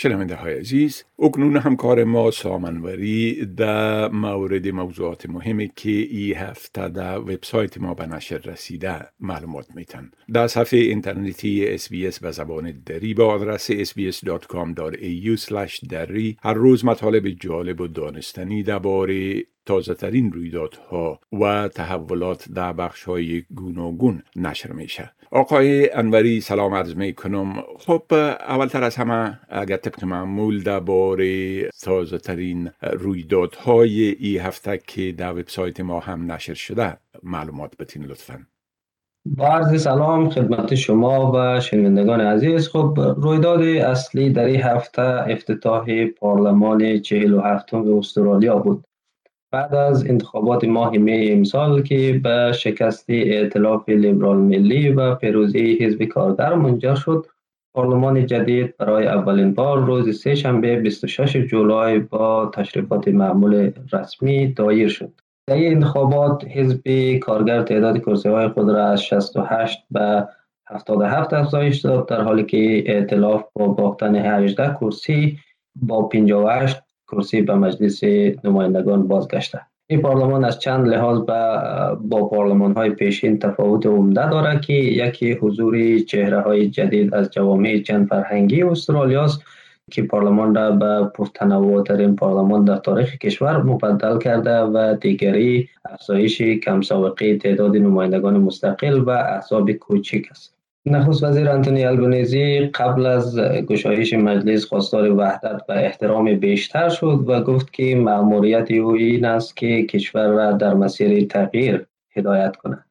شنونده های عزیز اکنون همکار ما سامنوری در مورد موضوعات مهمی که ای هفته در وبسایت ما به نشر رسیده معلومات میتن. در صفحه اینترنتی SBS به زبان دری با آدرس sbs.com.au دری هر روز مطالب جالب و دانستنی درباره تازه ترین رویدادها و تحولات در بخش های گوناگون نشر میشه. آقای انوری سلام عرض می کنم خب اولتر از همه اگر طبق معمول درباره تازه ترین رویدادهای ای هفته که در وبسایت ما هم نشر شده معلومات بتین لطفا. با عرض سلام خدمت شما و شنوندگان عزیز. خب رویداد اصلی در این هفته افتتاح پارلمان 47 استرالیا بود. بعد از انتخابات ماه می امسال که به شکست ائتلاف لیبرال ملی و پیروزی حزب کارگر منجر شد پارلمان جدید برای اولین بار روز سه شنبه 26 جولای با تشریفات معمول رسمی دایر شد. در این انتخابات حزب کارگر تعداد کرسی های خود را از 68 به 77 افزایش داد در حالی که ائتلاف با باختن 18 کرسی با 58 کرسی به مجلس نمایندگان بازگشته. این پارلمان از چند لحاظ با پارلمان های پیشین تفاوت عمده دارد که یکی حضور چهره های جدید از جوامع چند فرهنگی استرالیا است که پارلمان را به پرتنوع ترین پارلمان در تاریخ کشور مبدل کرده و دیگری افزایش کم سابقه تعداد نمایندگان مستقل و احزاب کوچک است. نخست وزیر انتونی البنیزی قبل از گشایش مجلس خواستار وحدت و احترام بیشتر شد و گفت که مأموریت او این است که کشور را در مسیر تغییر هدایت کند.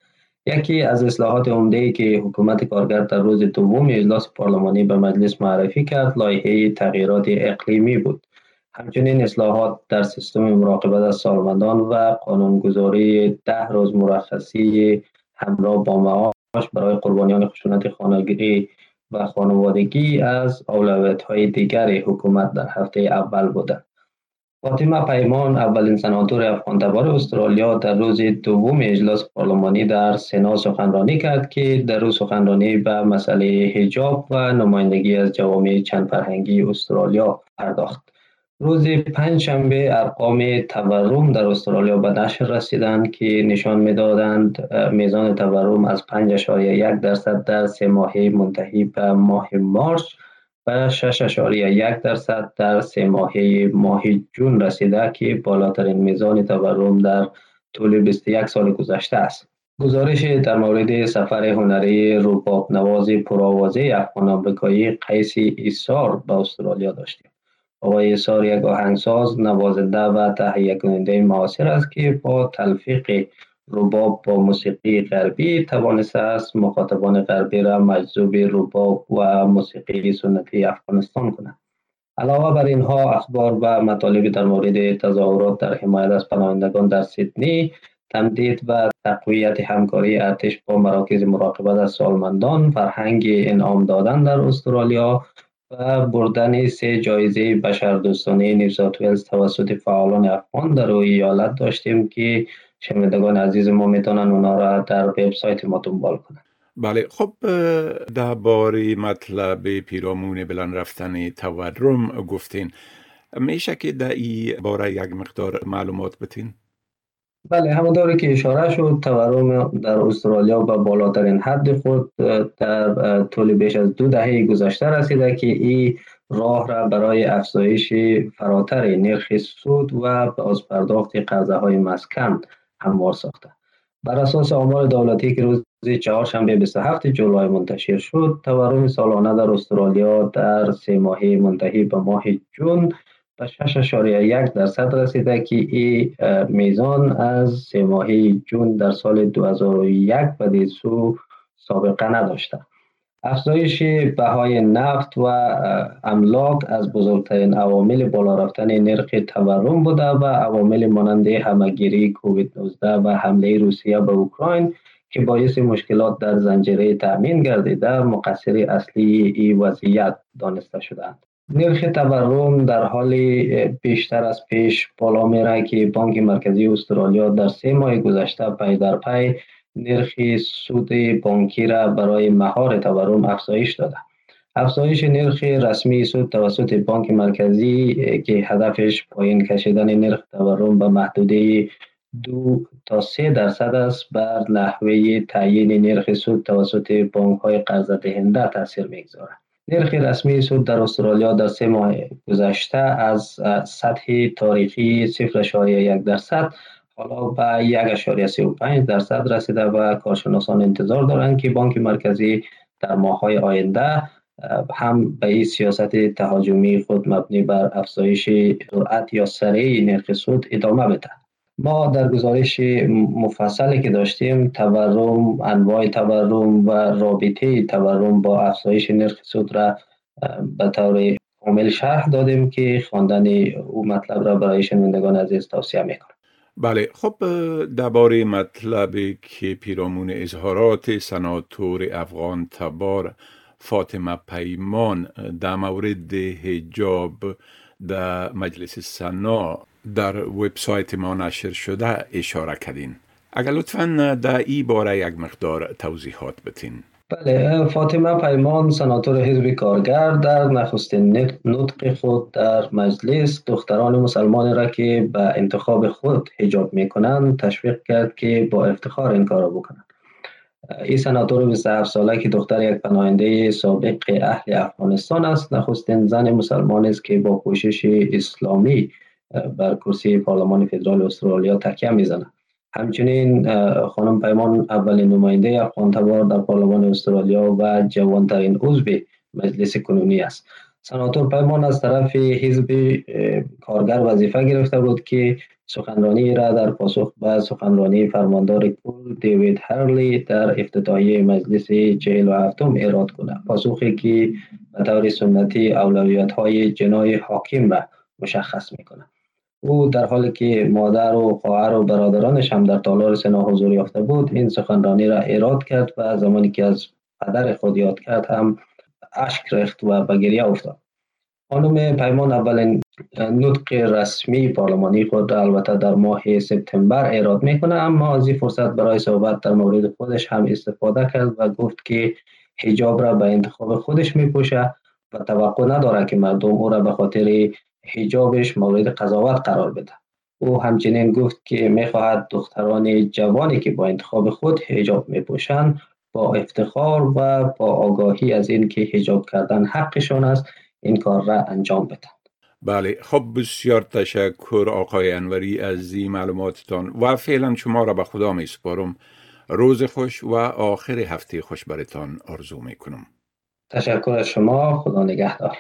یکی از اصلاحات عمده که حکومت کارگر در روز دوم اجلاس پارلمانی به مجلس معرفی کرد لایحه تغییرات اقلیمی بود. همچنین اصلاحات در سیستم مراقبت از سالمندان و قانونگذاری ده روز مرخصی همراه با برای قربانیان خشونت خانگیری و خانوادگی از اولویت های دیگر حکومت در هفته اول بوده. فاطمه پیمان اولین سناتور افغانتبار استرالیا در روز دوم اجلاس پارلمانی در سنا سخنرانی کرد که در روز سخنرانی به مسئله حجاب و نمایندگی از جوامع چند فرهنگی استرالیا پرداخت. روز پنجشنبه ارقام تورم در استرالیا به نشر رسیدند که نشان می‌دادند میزان تورم از 5.1 درصد در سه ماهه منتهی به ماه مارچ و 6.1 درصد در سه ماهه ماه جون رسیده که بالاترین میزان تورم در طول 21 سال گذشته است. گزارش در مورد سفر هنری روباب نواز پرآوازه افغان آمریکایی قیس ایسار به استرالیا داشتیم. آقای سار یک آهنگساز نوازنده و تهیه کننده معاصر است که با تلفیق رباب با موسیقی غربی توانسته است مخاطبان غربی را مجذوب رباب و موسیقی سنتی افغانستان کند. علاوه بر اینها اخبار و مطالب در مورد تظاهرات در حمایت از پناهندگان در سیدنی تمدید و تقویت همکاری ارتش با مراکز مراقبت از سالمندان فرهنگ انعام دادن در استرالیا و بردن سه جایزه بشردوستانه نیوزات ولز توسط فعالان افغان در روی ایالت داشتیم که شنوندگان عزیز ما می‌تونن اونا را در وبسایت ما دنبال کنند بله خب در باری مطلب پیرامون بلند رفتن تورم گفتین میشه که در این باره یک مقدار معلومات بتین؟ بله همونطوری که اشاره شد تورم در استرالیا به بالاترین حد خود در طول بیش از دو دهه گذشته رسیده که این راه را برای افزایش فراتر نرخ سود و بازپرداخت قرضه های مسکن هموار ساخته. بر اساس آمار دولتی که روز چهارشنبه 27 جولای منتشر شد تورم سالانه در استرالیا در سه ماهه منتهی به ماه جون به 6.1 درصد رسیده که این میزان از سه جون در سال 2001 و سو سابقه نداشته افزایش بهای نفت و املاک از بزرگترین عوامل بالا رفتن نرخ تورم بوده و عوامل مانند همگیری کووید 19 و حمله روسیه به اوکراین که باعث مشکلات در زنجیره تأمین گردیده مقصر اصلی این وضعیت دانسته شدند. نرخ تورم در حال بیشتر از پیش بالا میره که بانک مرکزی استرالیا در سه ماه گذشته پی در پی نرخ سود بانکی را برای مهار تورم افزایش داده. افزایش نرخ رسمی سود توسط بانک مرکزی که هدفش پایین کشیدن نرخ تورم به محدوده دو تا سه درصد است بر نحوه تعیین نرخ سود توسط بانک های قرض دهنده تاثیر می‌گذارد. نرخ رسمی سود در استرالیا در سه ماه گذشته از سطح تاریخی 0.1 درصد حالا به 1.35 درصد رسیده و کارشناسان انتظار دارند که بانک مرکزی در ماه های آینده هم به این سیاست تهاجمی خود مبنی بر افزایش سرعت یا سریع نرخ سود ادامه بده ما در گزارش مفصلی که داشتیم تورم انواع تورم و رابطه تورم با افزایش نرخ سود را به طور کامل شرح دادیم که خواندن او مطلب را برای شنوندگان عزیز توصیه می‌کنم. بله خب درباره مطلبی که پیرامون اظهارات سناتور افغان تبار فاطمه پیمان در مورد حجاب در مجلس سنا در وبسایت ما نشر شده اشاره کردین. اگر لطفا در ای باره یک مقدار توضیحات بتین بله فاطمه پیمان سناتور حزب کارگر در نخستین نطق خود در مجلس دختران مسلمان را که به انتخاب خود حجاب می کنند تشویق کرد که با افتخار این کار بکنند. این سناتور 27 ساله که دختر یک پناهنده سابق اهل افغانستان است نخستین زن مسلمان است که با کوشش اسلامی بر کرسی پارلمان فدرال استرالیا تکیه می‌زند همچنین خانم پیمان اولین نماینده افغان تبار در پارلمان استرالیا و جوانترین عضو مجلس کنونی است. سناتور پیمان از طرف حزب کارگر وظیفه گرفته بود که سخنرانی را در پاسخ به سخنرانی فرماندار کل دیوید هرلی در افتتاحیه مجلس 47 ایراد کنه. پاسخی که به طور سنتی اولویت های جنای حاکم را مشخص می‌کنه او در حالی که مادر و خواهر و برادرانش هم در تالار سنا حضور یافته بود این سخنرانی را ایراد کرد و زمانی که از پدر خود یاد کرد هم اشک رخت و به گریه افتاد. خانم پیمان اولین نطق رسمی پارلمانی خود البته در ماه سپتامبر ایراد می‌کنه اما از این فرصت برای صحبت در مورد خودش هم استفاده کرد و گفت که حجاب را به انتخاب خودش میپوشه و توقع نداره که مردم او را به خاطر حجابش مورد قضاوت قرار بده. او همچنین گفت که می‌خواهد دختران جوانی که با انتخاب خود حجاب میپوشند با افتخار و با آگاهی از اینکه حجاب کردن حقشان است این کار را انجام بدن. بله خب بسیار تشکر آقای انوری از این معلوماتتان و فعلا شما را به خدا می سپارم روز خوش و آخر هفته خوش برتان آرزو می کنم تشکر از شما خدا نگهدار.